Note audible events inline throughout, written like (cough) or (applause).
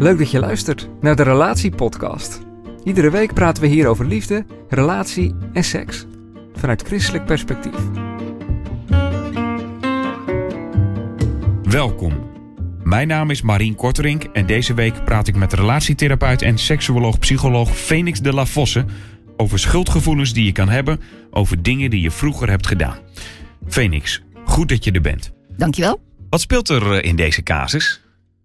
Leuk dat je luistert naar de Relatiepodcast. Iedere week praten we hier over liefde, relatie en seks. Vanuit christelijk perspectief. Welkom. Mijn naam is Marien Korterink en deze week praat ik met relatietherapeut en seksuoloog-psycholoog Phoenix de la Fosse over schuldgevoelens die je kan hebben over dingen die je vroeger hebt gedaan. Phoenix, goed dat je er bent. Dankjewel. Wat speelt er eh, in deze casus?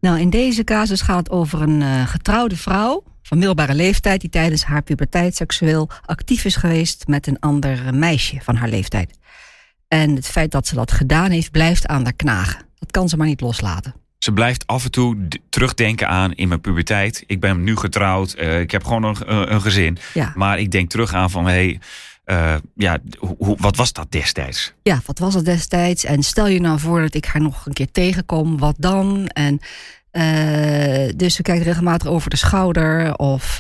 Nou, in deze casus gaat het over een uh, getrouwde vrouw van middelbare leeftijd die tijdens haar puberteit seksueel actief is geweest met een ander meisje van haar leeftijd. En het feit dat ze dat gedaan heeft, blijft aan haar knagen. Dat kan ze maar niet loslaten. Ze blijft af en toe terugdenken aan in mijn puberteit. Ik ben nu getrouwd, uh, ik heb gewoon een, een gezin. Ja. Maar ik denk terug aan van, hé, hey, uh, ja, hoe, wat was dat destijds? Ja, wat was het destijds? En stel je nou voor dat ik haar nog een keer tegenkom, wat dan? En uh, dus ze kijkt regelmatig over de schouder of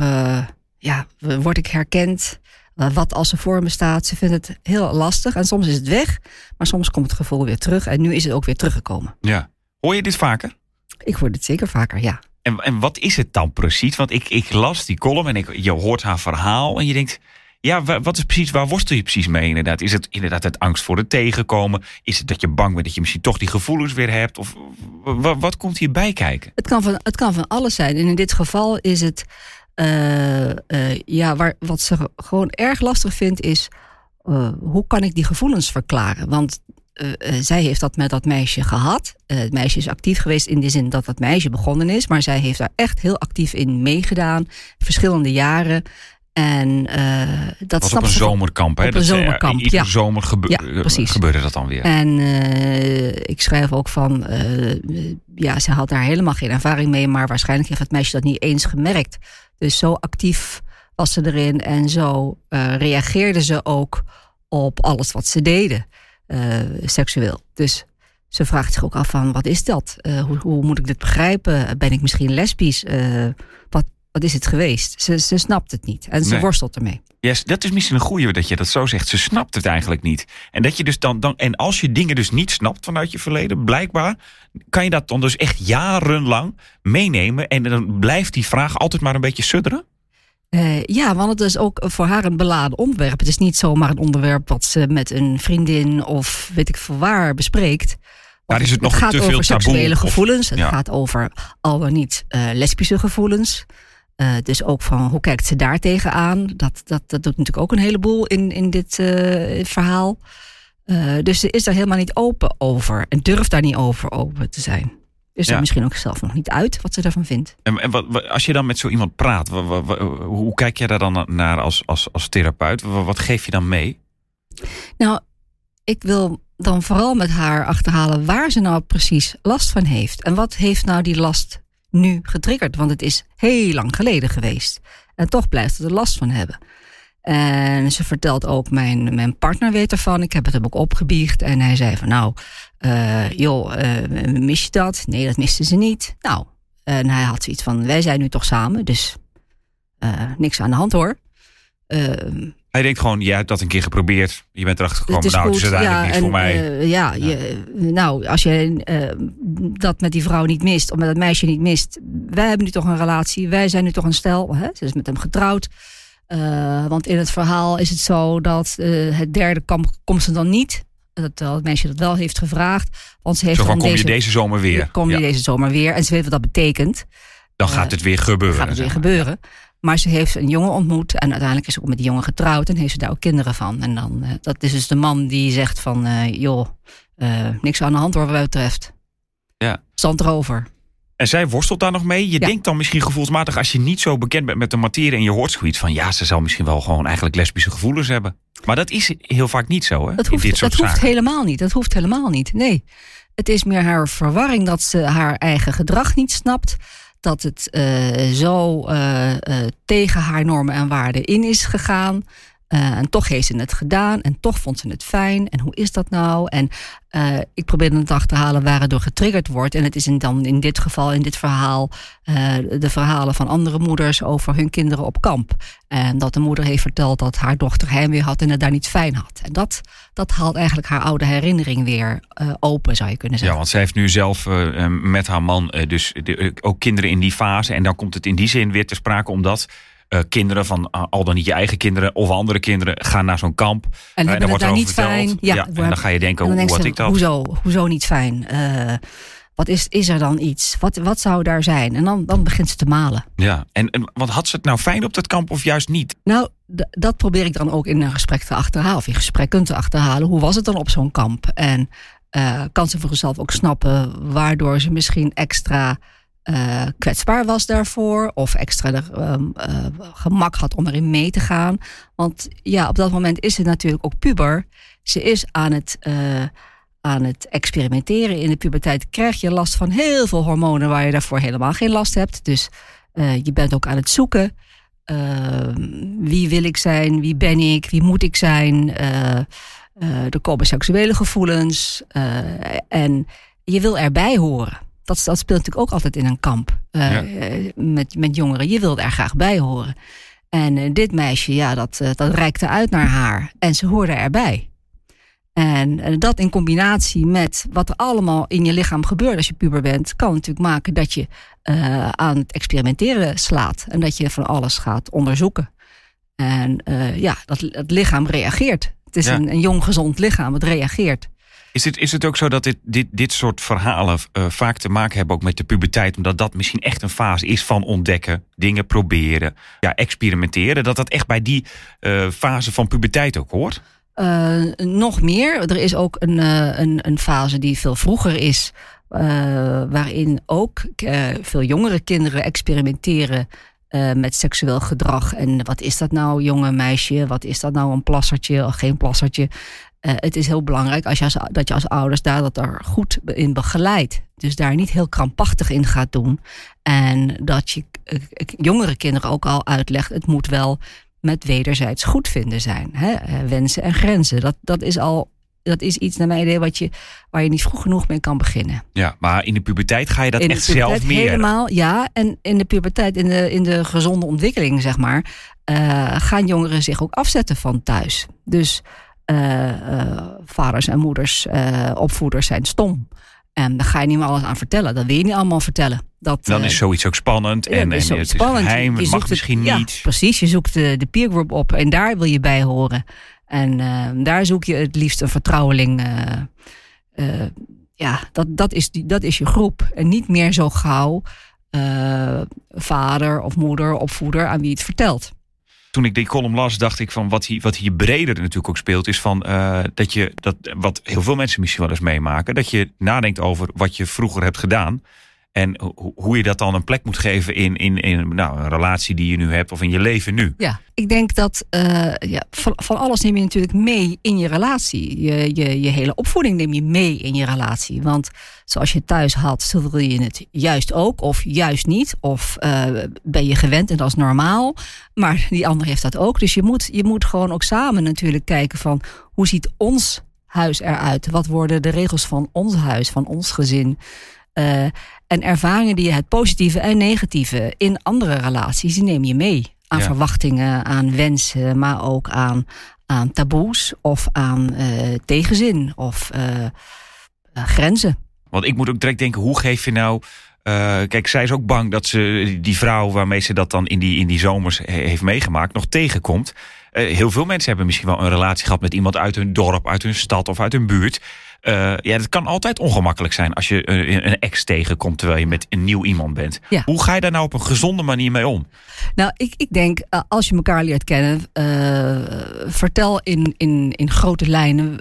ja, word ik herkend? wat als ze voor me staat? Ze vindt het heel lastig en soms is het weg, maar soms komt het gevoel weer terug en nu is het ook weer teruggekomen. Ja. Hoor je dit vaker? Ik hoor dit zeker vaker, ja. En, en wat is het dan precies? Want ik, ik las die column en ik, je hoort haar verhaal en je denkt... Ja, wat is precies, waar worstel je precies mee inderdaad? Is het inderdaad het angst voor het tegenkomen? Is het dat je bang bent dat je misschien toch die gevoelens weer hebt? Of wat, komt hierbij kijken? Het kan, van, het kan van alles zijn. En in dit geval is het... Uh, uh, ja, waar, wat ze gewoon erg lastig vindt is... Uh, hoe kan ik die gevoelens verklaren? Want zij heeft dat met dat meisje gehad. Het meisje is actief geweest in de zin dat dat meisje begonnen is. Maar zij heeft daar echt heel actief in meegedaan. Verschillende jaren. En dat Was op een zomerkamp, hè? Op een zomerkamp, Iedere ja. zomer gebe ja, precies. gebeurde dat dan weer. En ik schrijf ook van... ja, ze had daar helemaal geen ervaring mee... maar waarschijnlijk heeft het meisje dat niet eens gemerkt. Dus zo actief was ze erin. En zo reageerde ze ook op alles wat ze deden. Uh, seksueel. Dus ze vraagt zich ook af van wat is dat? Uh, hoe, hoe, moet ik dit begrijpen? Ben ik misschien lesbisch? Uh, wat, wat is het geweest? Ze, ze snapt het niet en ze Nee. worstelt ermee. Yes, dat is misschien een goeie dat je dat zo zegt. Ze snapt het eigenlijk niet. En, dat je dus dan, dan, en als je dingen dus niet snapt vanuit je verleden, blijkbaar kan je dat dan dus echt jarenlang meenemen. En dan blijft die vraag altijd maar een beetje sudderen. Uh, ja, want het is ook voor haar een beladen onderwerp. Het is niet zomaar een onderwerp wat ze met een vriendin of weet ik veel waar bespreekt. Daar is het nog gaat te over veel taboe, seksuele of- gevoelens. Het ja. gaat over al dan niet uh, lesbische gevoelens. Uh, dus ook van hoe kijkt ze daar tegenaan? Dat, dat, dat doet natuurlijk ook een heleboel in, in dit uh, verhaal. Uh, dus ze is daar helemaal niet open over en durft daar niet over open te zijn. Dus Ja. er misschien ook zelf nog niet uit wat ze daarvan vindt. En, en wat, wat- als je dan met zo iemand praat, hoe kijk je daar dan naar als, als, als therapeut? Wa- Wat geef je dan mee? Nou, ik wil dan vooral met haar achterhalen waar ze nou precies last van heeft. En wat heeft nou die last nu getriggerd? Want het is heel lang geleden geweest. En toch blijft ze er last van hebben. En ze vertelt ook, mijn, mijn partner weet ervan. Ik heb het hem ook opgebiecht. En hij zei van, nou, uh, joh, uh, mis je dat? Nee, dat miste ze niet. Nou, en hij had zoiets van, wij zijn nu toch samen, dus uh, niks aan de hand hoor. Hij denkt gewoon, jij hebt dat een keer geprobeerd. Je bent erachter gekomen, nou, het is uiteindelijk ja, niet voor mij. uh, ja, ja. Je, nou, als je uh, dat met die vrouw niet mist, of met dat meisje niet mist. Wij hebben nu toch een relatie, wij zijn nu toch een stel. Hè? Ze is met hem getrouwd. Uh, want in het verhaal is het zo dat het derde kamp komt ze dan niet. Dat het meisje dat wel heeft gevraagd. Want ze heeft Zo van, kom deze, je deze zomer weer? Kom je Ja. deze zomer weer. En ze weet wat dat betekent. Dan gaat het weer gebeuren. gaat het weer gebeuren. Maar ze heeft een jongen ontmoet en uiteindelijk is ze ook met die jongen getrouwd en heeft ze daar ook kinderen van. En dan, uh, dat is dus de man die zegt van, uh, joh, uh, niks aan de hand hoor wat mij betreft. Ja. Zand erover. En zij worstelt daar nog mee. Je Ja. denkt dan misschien gevoelsmatig, als je niet zo bekend bent met de materie en je hoort zoiets van, ja, ze zal misschien wel gewoon eigenlijk lesbische gevoelens hebben. Maar dat is heel vaak niet zo, hè? Dat in hoeft, dit soort dat hoeft helemaal niet. Dat hoeft helemaal niet. Nee. Het is meer haar verwarring dat ze haar eigen gedrag niet snapt. Dat het uh, zo uh, uh, tegen haar normen en waarden in is gegaan. En toch heeft ze het gedaan en toch vond ze het fijn. En hoe is dat nou? En uh, ik probeerde het te halen waar het door getriggerd wordt. En het is dan in dit geval, in dit verhaal, uh, de verhalen van andere moeders over hun kinderen op kamp. En dat de moeder heeft verteld dat haar dochter heimwee had en het daar niet fijn had. En dat, dat haalt eigenlijk haar oude herinnering weer open, zou je kunnen zeggen. Ja, want zij heeft nu zelf met haar man dus ook kinderen in die fase. En dan komt het in die zin weer te sprake omdat uh, kinderen van uh, al dan niet je eigen kinderen of andere kinderen gaan naar zo'n kamp. En, en dan wordt er niet verteld. fijn. Ja, ja, en dan ga je denken, hoe wat ik dat? Hoezo, hoezo niet fijn? wat is, is er dan iets? Wat, wat zou daar zijn? En dan, dan begint ze te malen. Ja, en, en wat had ze het nou fijn op dat kamp of juist niet? Nou, dat probeer ik dan ook in een gesprek te achterhalen. Of in gesprekken te achterhalen. Hoe was het dan op zo'n kamp? En kan ze voor zichzelf ook snappen waardoor ze misschien extra uh, kwetsbaar was daarvoor. Of extra uh, uh, gemak had om erin mee te gaan. Want ja, op dat moment is ze natuurlijk ook puber. Ze is aan het, aan het experimenteren. In de puberteit krijg je last van heel veel hormonen waar je daarvoor helemaal geen last hebt. Dus je bent ook aan het zoeken. wie wil ik zijn? Wie ben ik? Wie moet ik zijn? er komen seksuele gevoelens. en je wil erbij horen dat, dat speelt natuurlijk ook altijd in een kamp ja. met, met jongeren. Je wilde er graag bij horen. En uh, dit meisje, ja, dat, uh, dat reikte uit naar haar. En ze hoorde erbij. En dat in combinatie met wat er allemaal in je lichaam gebeurt als je puber bent, kan natuurlijk maken dat je aan het experimenteren slaat. En dat je van alles gaat onderzoeken. En ja, dat het lichaam reageert. Het is ja. een, een jong gezond lichaam, het reageert. Is het, is het ook zo dat dit, dit, dit soort verhalen uh, vaak te maken hebben ook met de puberteit? Omdat dat misschien echt een fase is van ontdekken, dingen proberen, ja, experimenteren. Dat dat echt bij die uh, fase van puberteit ook hoort? Uh, nog meer. Er is ook een, een, een fase die veel vroeger is. waarin ook veel jongere kinderen experimenteren met seksueel gedrag. En wat is dat nou, jonge meisje? Wat is dat nou, een plassertje of geen plassertje? Uh, het is heel belangrijk als je als, dat je als ouders daar dat er goed in begeleidt. Dus daar niet heel krampachtig in gaat doen. En dat je uh, jongere kinderen ook al uitlegt, het moet wel met wederzijds goed vinden zijn. Hè? wensen en grenzen. Dat, dat is al dat is iets naar mijn idee wat je, waar je niet vroeg genoeg mee kan beginnen. Ja, maar in de puberteit ga je dat echt zelf meer. Helemaal, ja. En in de puberteit, in de, in de gezonde ontwikkeling, zeg maar, uh, gaan jongeren zich ook afzetten van thuis. Dus vaders en moeders, opvoeders zijn stom. En daar ga je niet meer alles aan vertellen. Dat wil je niet allemaal vertellen. Dat, dan is zoiets ook spannend. En, is en het is geheim, het mag misschien niet. Precies, je zoekt de, de peergroup op en daar wil je bij horen. En uh, daar zoek je het liefst een vertrouweling. Uh, uh, ja, dat, dat, is die, dat is je groep. En niet meer zo gauw vader of moeder, opvoeder aan wie het vertelt. Toen ik die column las, dacht ik van wat hier, wat hier breder natuurlijk ook speelt, is van dat je dat wat heel veel mensen misschien wel eens meemaken, dat je nadenkt over wat je vroeger hebt gedaan. En hoe je dat dan een plek moet geven in, in, in nou, een relatie die je nu hebt of in je leven nu. Ja, ik denk dat uh, ja, van, van alles neem je natuurlijk mee in je relatie. Je, je, je hele opvoeding neem je mee in je relatie. Want zoals je thuis had, wil je het juist ook of juist niet. Of uh, ben je gewend en dat is normaal. Maar die ander heeft dat ook. Dus je moet, je moet gewoon ook samen natuurlijk kijken van hoe ziet ons huis eruit? Wat worden de regels van ons huis, van ons gezin? Uh, en ervaringen die je het positieve en negatieve in andere relaties, die neem je mee. Aan ja. verwachtingen, aan wensen, maar ook aan, aan taboes of aan uh, tegenzin of uh, grenzen. Want ik moet ook direct denken, hoe geef je nou. kijk, zij is ook bang dat ze die vrouw waarmee ze dat dan in die, in die zomers heeft meegemaakt, nog tegenkomt. heel veel mensen hebben misschien wel een relatie gehad met iemand uit hun dorp, uit hun stad of uit hun buurt. Uh, ja, dat kan altijd ongemakkelijk zijn als je een, een ex tegenkomt terwijl je met een nieuw iemand bent. Ja. Hoe ga je daar nou op een gezonde manier mee om? Nou, ik, ik denk, uh, als je elkaar leert kennen, uh, vertel in, in, in grote lijnen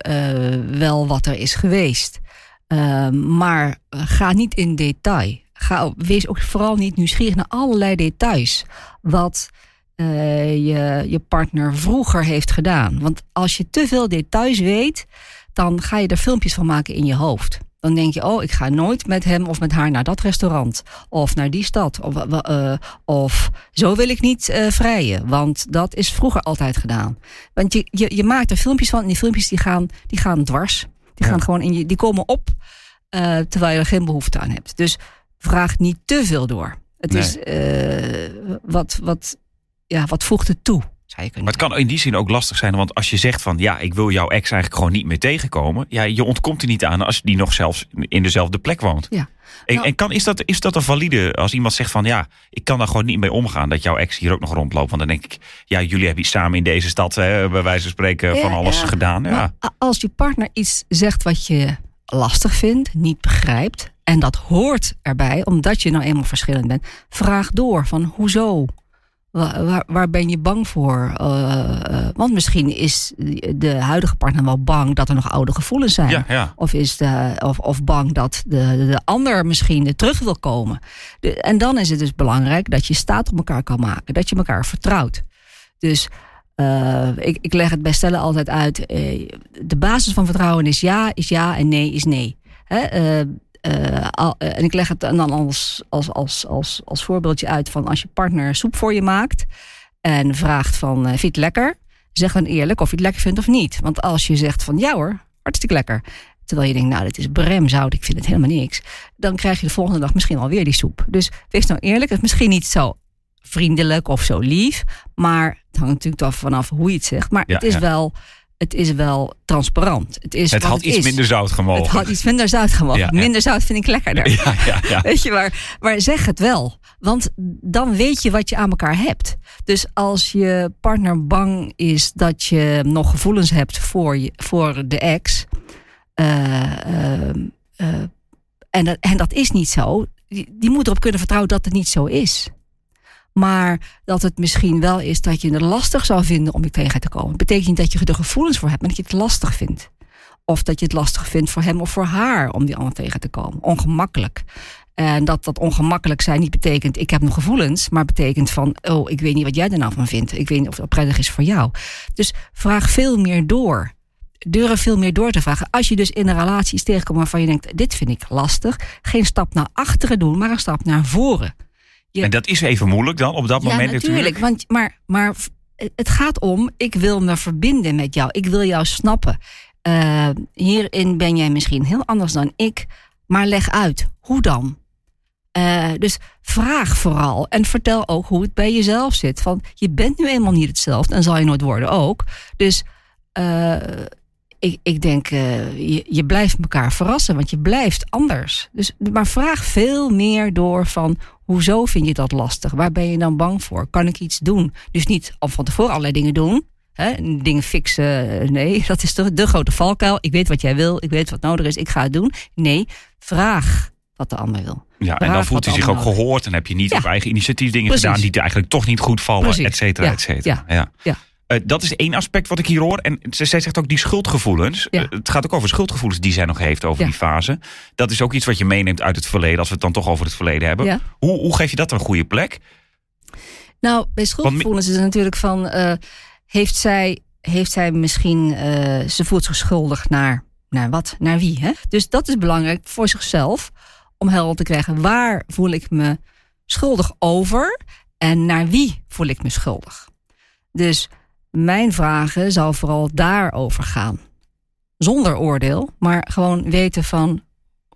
wel wat er is geweest. maar ga niet in detail. Ga, wees ook vooral niet nieuwsgierig naar allerlei details. Wat je, je partner vroeger heeft gedaan. Want als je te veel details weet dan ga je er filmpjes van maken in je hoofd. Dan denk je, oh, ik ga nooit met hem of met haar naar dat restaurant. Of naar die stad. Of, uh, of zo wil ik niet uh, vrijen. Want dat is vroeger altijd gedaan. Want je, je, je maakt er filmpjes van. En die filmpjes die gaan, die gaan dwars. Die, gaan gewoon in je, die komen op uh, terwijl je er geen behoefte aan hebt. Dus vraag niet te veel door. Het Nee. is wat, wat, ja, wat voegt het toe? Zou je kunnen Maar het kan in die zin ook lastig zijn, want als je zegt van ja, ik wil jouw ex eigenlijk gewoon niet meer tegenkomen, ja, je ontkomt er niet aan als die nog zelfs in dezelfde plek woont. Ja. En, Nou- en kan, is, dat, is dat een valide als iemand zegt van ja, ik kan daar gewoon niet mee omgaan dat jouw ex hier ook nog rondloopt? Want dan denk ik, ja, jullie hebben samen in deze stad, hè, bij wijze van spreken, Ja, van alles ja. gedaan. Ja. Maar als je partner iets zegt wat je lastig vindt, niet begrijpt, en dat hoort erbij, omdat je nou eenmaal verschillend bent, vraag door van hoezo? Waar, waar, ben je bang voor? Uh, uh, want misschien is de huidige partner wel bang dat er nog oude gevoelens zijn. Ja, ja. Of, is de, of, of bang dat de, de ander misschien er terug wil komen. De, en dan is het dus belangrijk dat je staat op elkaar kan maken. Dat je elkaar vertrouwt. Dus uh, ik, ik leg het bij stellen altijd uit. Uh, de basis van vertrouwen is ja, is ja en nee is nee. Uh, al, en ik leg het dan als, als, als, als, als voorbeeldje uit van als je partner soep voor je maakt en vraagt van vind je het lekker? Zeg dan eerlijk of je het lekker vindt of niet. Want als je zegt van ja hoor, hartstikke lekker. Terwijl je denkt, nou, dit is bremzout, ik vind het helemaal niks. Dan krijg je de volgende dag misschien alweer die soep. Dus wees nou eerlijk, het is misschien niet zo vriendelijk of zo lief. Maar het hangt natuurlijk af vanaf hoe je het zegt. Maar Ja, het, is ja. wel, het is wel transparant. Het, is Het had iets is. minder zout gemogen. Het had iets minder zout gemogen. Ja. Minder zout vind ik lekkerder. (laughs) Ja, ja, ja. Weet je, maar, maar zeg het wel. Want dan weet je wat je aan elkaar hebt. Dus als je partner bang is dat je nog gevoelens hebt voor, je, voor de ex. Uh, uh, uh, en, dat, en dat is niet zo. Die, die moet erop kunnen vertrouwen dat het niet zo is. Maar dat het misschien wel is dat je het lastig zou vinden om je tegen te komen. Betekent niet dat je er gevoelens voor hebt, maar dat je het lastig vindt. Of dat je het lastig vindt voor hem of voor haar om die ander tegen te komen. Ongemakkelijk. En dat dat ongemakkelijk zijn niet betekent ik heb nog gevoelens, maar betekent van oh, ik weet niet wat jij er nou van vindt. Ik weet niet of dat prettig is voor jou. Dus vraag veel meer door. Durf veel meer door te vragen. Als je dus in een relatie is tegenkomt waarvan je denkt, dit vind ik lastig. Geen stap naar achteren doen, maar een stap naar voren. Je, En dat is even moeilijk dan op dat ja, moment natuurlijk. Want, maar, maar het gaat om, ik wil me verbinden met jou. Ik wil jou snappen. Uh, hierin ben jij misschien heel anders dan ik. Maar leg uit, hoe dan? Uh, dus vraag vooral en vertel ook hoe het bij jezelf zit. Van je bent nu eenmaal niet hetzelfde en zal je nooit worden ook. Dus uh, ik, ik denk, uh, je, je blijft elkaar verrassen, want je blijft anders. Dus, maar vraag veel meer door van hoezo vind je dat lastig? Waar ben je dan bang voor? Kan ik iets doen? Dus niet al van tevoren allerlei dingen doen. Hè, dingen fixen, nee, (laughs) dat is de, de grote valkuil. Ik weet wat jij wil, ik weet wat nodig is, ik ga het doen. Nee, vraag wat de ander wil. Ja, en dan voelt hij zich ook gehoord en heb je niet ja. op eigen initiatief dingen Precies. gedaan die eigenlijk toch niet goed vallen, Precies. et cetera, ja. et cetera. Ja. ja. Uh, dat is één aspect wat ik hier hoor. En zij zegt ook die schuldgevoelens. Ja. Uh, het gaat ook over schuldgevoelens die zij nog heeft over die fase. Dat is ook iets wat je meeneemt uit het verleden, als we het dan toch over het verleden hebben. Hoe, hoe geef je dat een goede plek? Nou, bij schuldgevoelens is het natuurlijk van, uh, heeft, zij, heeft zij misschien, ze voelt zich schuldig naar, naar wat, naar wie? Hè? Dus dat is belangrijk voor zichzelf, om helder te krijgen, waar voel ik me schuldig over en naar wie voel ik me schuldig? Dus mijn vragen zou vooral daarover gaan. Zonder oordeel, maar gewoon weten van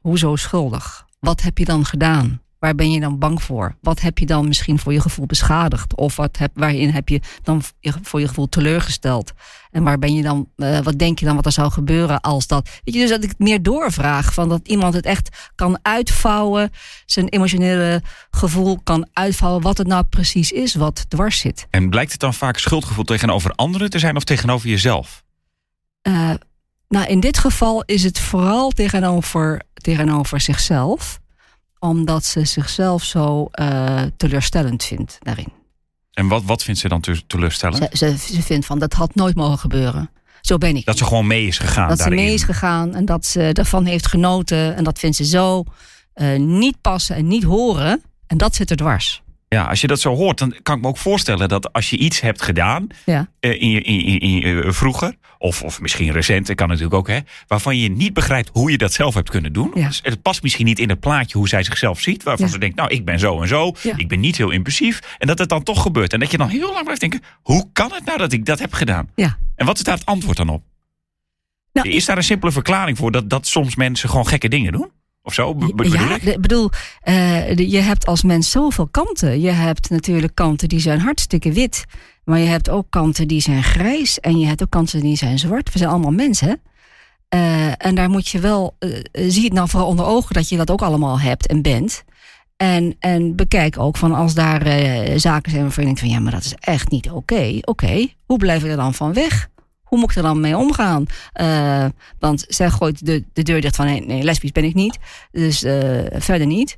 hoezo schuldig? Wat heb je dan gedaan? Waar ben je dan bang voor? Wat heb je dan misschien voor je gevoel beschadigd? Of wat heb, waarin heb je dan voor je gevoel teleurgesteld? En waar ben je dan, uh, wat denk je dan wat er zou gebeuren als dat? Weet je, dus dat ik het meer doorvraag. Van dat iemand het echt kan uitvouwen, zijn emotionele gevoel kan uitvouwen, wat het nou precies is wat dwars zit. En blijkt het dan vaak schuldgevoel tegenover anderen te zijn of tegenover jezelf? Uh, nou, in dit geval is het vooral tegenover, tegenover zichzelf omdat ze zichzelf zo uh, teleurstellend vindt daarin. En wat, wat vindt ze dan teleurstellend? Ze, ze, ze, vindt van dat had nooit mogen gebeuren. Zo ben ik. Dat ze gewoon mee is gegaan. Dat daarin. ze mee is gegaan en dat ze ervan heeft genoten. En dat vindt ze zo uh, niet passen en niet horen. En dat zit er dwars. Ja, als je dat zo hoort, dan kan ik me ook voorstellen dat als je iets hebt gedaan ja. uh, in je, in, in, in, vroeger, of, of misschien recent, kan natuurlijk ook, hè, waarvan je niet begrijpt hoe je dat zelf hebt kunnen doen. Ja. Dus het past misschien niet in het plaatje hoe zij zichzelf ziet, waarvan Ja. ze denkt, nou, ik ben zo en zo, ik ben niet heel impulsief. En dat het dan toch gebeurt. En dat je dan heel lang blijft denken, hoe kan het nou dat ik dat heb gedaan? Ja. En wat is daar het antwoord dan op? Nou, is daar een simpele verklaring voor dat, dat soms mensen gewoon gekke dingen doen? Of zo, bedoel ja, ik? bedoel, eh, de- je hebt als mens zoveel kanten. Je hebt natuurlijk kanten die zijn hartstikke wit. Maar je hebt ook kanten die zijn grijs. En je hebt ook kanten die zijn zwart. We zijn allemaal mensen. Eh, en daar moet je wel, eh, zie het nou vooral onder ogen dat je dat ook allemaal hebt en bent. En, en bekijk ook van als daar zaken zijn waarvan je denkt van ja, maar dat is echt niet oké. Oké, hoe blijf ik er dan van weg? Hoe moet ik er dan mee omgaan? Eh, want zij gooit de, de deur dicht van nee, nee, lesbisch ben ik niet. Dus eh, verder niet.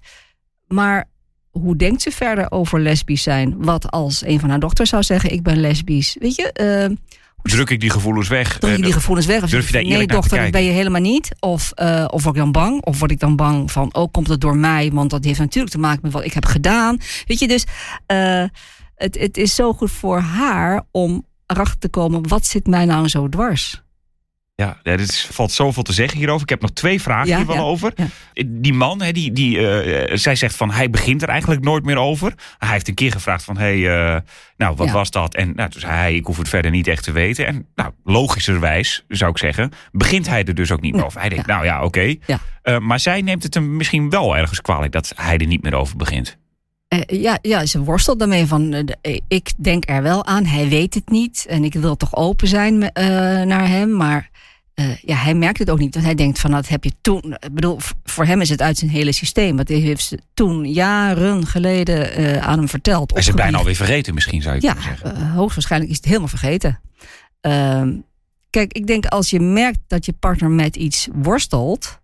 Maar hoe denkt ze verder over lesbisch zijn? Wat als een van haar dochters zou zeggen: Ik ben lesbisch? Weet je, eh, Druk ik die gevoelens weg? Druk je Eh, die gevoelens weg? Of durf je daar nee, dochter, dat ben je helemaal niet. Of, of word ik dan bang? Of word ik dan bang van, oh, komt het door mij? Want dat heeft natuurlijk te maken met wat ik heb gedaan. Weet je, dus het, het is zo goed voor haar om erachter te komen, wat zit mij nou zo dwars? Ja, er valt zoveel te zeggen hierover. Ik heb nog twee vragen Ja, hier wel ja, over. ja. Die man, hè, die, die, eh, zij zegt van hij begint er eigenlijk nooit meer over. Hij heeft een keer gevraagd van hey, eh, nou wat was dat? En nou, toen zei hij ik hoef het verder niet echt te weten. En nou, logischerwijs zou ik zeggen, begint hij er dus ook niet meer over. Hij denkt nou ja, oké. Eh, maar zij neemt het hem misschien wel ergens kwalijk dat hij er niet meer over begint. Eh, ja, ja, ze worstelt daarmee van, eh, eh, ik denk er wel aan, hij weet het niet. En ik wil toch open zijn naar hem, maar ja, hij merkt het ook niet. Want hij denkt van, dat heb je toen... Ik bedoel, voor hem is het uit zijn hele systeem. Want hij heeft ze toen jaren geleden aan hem verteld. Hij is het bijna alweer vergeten misschien zou je Ja, kunnen zeggen. eh, hoogstwaarschijnlijk is het helemaal vergeten. Ehm, kijk, ik denk als je merkt dat je partner met iets worstelt,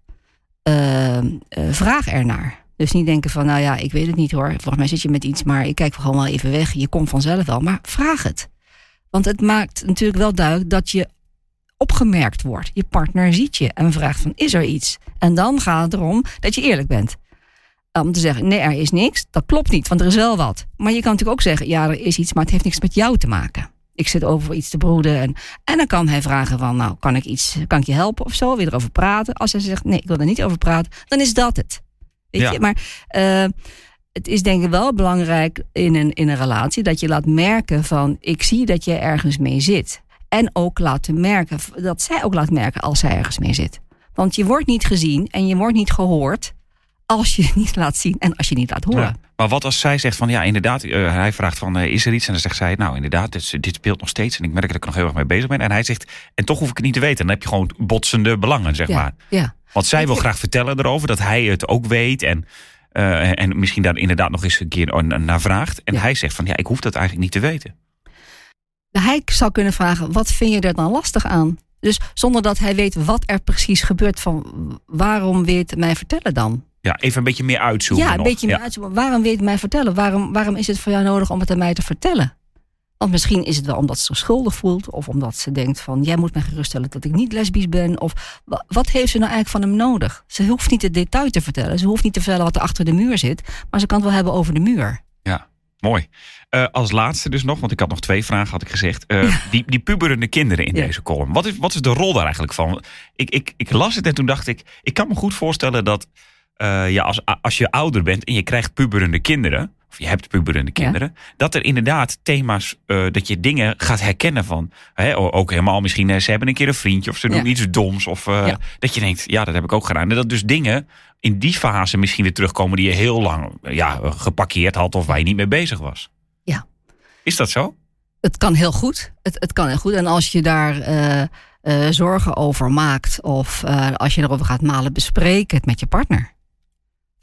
ehm, eh, vraag ernaar. Dus niet denken van, nou ja, ik weet het niet hoor. Volgens mij zit je met iets, maar ik kijk gewoon wel even weg. Je komt vanzelf wel, maar vraag het. Want het maakt natuurlijk wel duidelijk dat je opgemerkt wordt. Je partner ziet je en vraagt van, is er iets? En dan gaat het erom dat je eerlijk bent. Om te zeggen, nee, er is niks. Dat klopt niet, want er is wel wat. Maar je kan natuurlijk ook zeggen, ja, er is iets, maar het heeft niks met jou te maken. Ik zit over iets te broeden. En, en dan kan hij vragen van, nou, kan ik iets, kan ik je helpen of zo? Je erover praten? Als hij zegt, nee, ik wil er niet over praten, dan is dat het. Weet Ja. je, maar eh, het is denk ik wel belangrijk in een, in een relatie dat je laat merken van, ik zie dat je ergens mee zit. En ook laten merken, dat zij ook laat merken als zij ergens mee zit. Want je wordt niet gezien en je wordt niet gehoord als je het (laughs) niet laat zien en als je niet laat horen. Ja. Maar wat als zij zegt van ja, inderdaad, eh, hij vraagt van eh, is er iets? En dan zegt zij, nou inderdaad, dit, dit speelt nog steeds. En ik merk dat ik er nog heel erg mee bezig ben. En hij zegt, en toch hoef ik het niet te weten. En dan heb je gewoon botsende belangen, zeg maar. ja. Want zij Weet wil (laughs) graag vertellen erover, dat hij het ook weet. En, eh, en misschien daar inderdaad nog eens een keer naar vraagt. En Ja. hij zegt van ja, ik hoef dat eigenlijk niet te weten. Hij zou kunnen vragen, wat vind je er dan lastig aan? Dus zonder dat hij weet wat er precies gebeurt, van waarom wil je het mij vertellen dan? Ja, even een beetje meer uitzoomen. ja, een nog. beetje meer Ja. uitzoomen. Waarom wil je het mij vertellen? Waarom, waarom is het voor jou nodig om het aan mij te vertellen? Want misschien is het wel omdat ze zich schuldig voelt. Of omdat ze denkt van, jij moet mij geruststellen dat ik niet lesbisch ben. Of wa- wat heeft ze nou eigenlijk van hem nodig? Ze hoeft niet het detail te vertellen. Ze hoeft niet te vertellen wat er achter de muur zit. Maar ze kan het wel hebben over de muur. Mooi. Eh, als laatste dus nog, want ik had nog twee vragen, had ik gezegd. Eh, die, die puberende kinderen in Ja. deze column. Wat is, wat is de rol daar eigenlijk van? Ik, ik, ik las het en toen dacht ik, ik kan me goed voorstellen dat eh, ja, als, als je ouder bent en je krijgt puberende kinderen, je hebt puberende Ja. kinderen, dat er inderdaad thema's, eh, dat je dingen gaat herkennen van, hè, ook helemaal misschien, eh, ze hebben een keer een vriendje of ze doen Ja. iets doms. Of eh, Ja. dat je denkt, ja, dat heb ik ook gedaan. En dat dus dingen in die fase misschien weer terugkomen die je heel lang ja, geparkeerd had of waar je niet mee bezig was. Ja. Is dat zo? Het kan heel goed. Het, het kan heel goed. En als je daar zorgen over maakt, of als je erover gaat malen, bespreek het met je partner.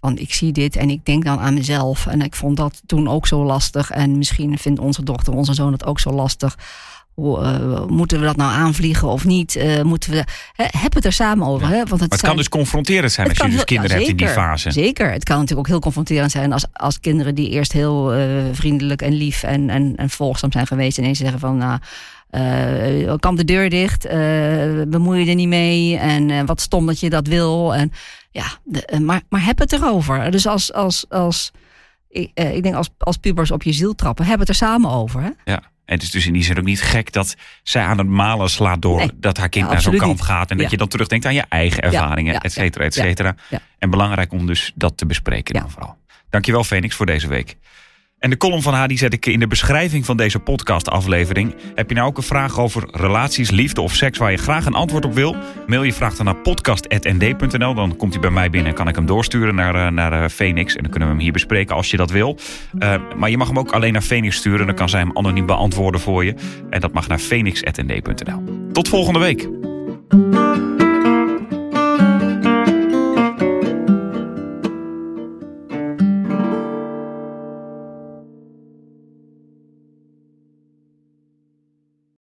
Van ik zie dit en ik denk dan aan mezelf. En ik vond dat toen ook zo lastig. En misschien vindt onze dochter, onze zoon het ook zo lastig. Hoe, eh, moeten we dat nou aanvliegen of niet? Eh, moeten we, heb het er samen over. Hè? Want het Maar het zijn- kan dus confronterend zijn als je kan dus heel- kinderen ja, hebt in die fase. Zeker. Het kan natuurlijk ook heel confronterend zijn als, als kinderen die eerst heel eh, vriendelijk en lief en, en, en volgzaam zijn geweest. ineens zeggen van, nou, kam de deur dicht, bemoei je er niet mee en wat stom dat je dat wil. En, ja, de- eh, maar, maar heb het erover. Dus als, als, als ik, eh, ik denk als, als pubers op je ziel trappen, heb het er samen over. Hè? Ja. het is dus in die zin ook niet gek dat zij aan het malen slaat door Nee. dat haar kind Ja, naar zo'n kant gaat. En dat je dan terugdenkt aan je eigen ervaringen, ja, et cetera, et cetera. En belangrijk om dus dat te bespreken dan vooral. Dankjewel Phoenix voor deze week. En de column van haar die zet ik in de beschrijving van deze podcastaflevering. Heb je nou ook een vraag over relaties, liefde of seks waar je graag een antwoord op wil? Mail je vraag dan naar podcast.nd.nl. Dan komt hij bij mij binnen en kan ik hem doorsturen naar, eh, naar eh, Phoenix. En dan kunnen we hem hier bespreken als je dat wil. Eh, maar je mag hem ook alleen naar Phoenix sturen. Dan kan zij hem anoniem beantwoorden voor je. En dat mag naar phoenix.nd.nl. Tot volgende week.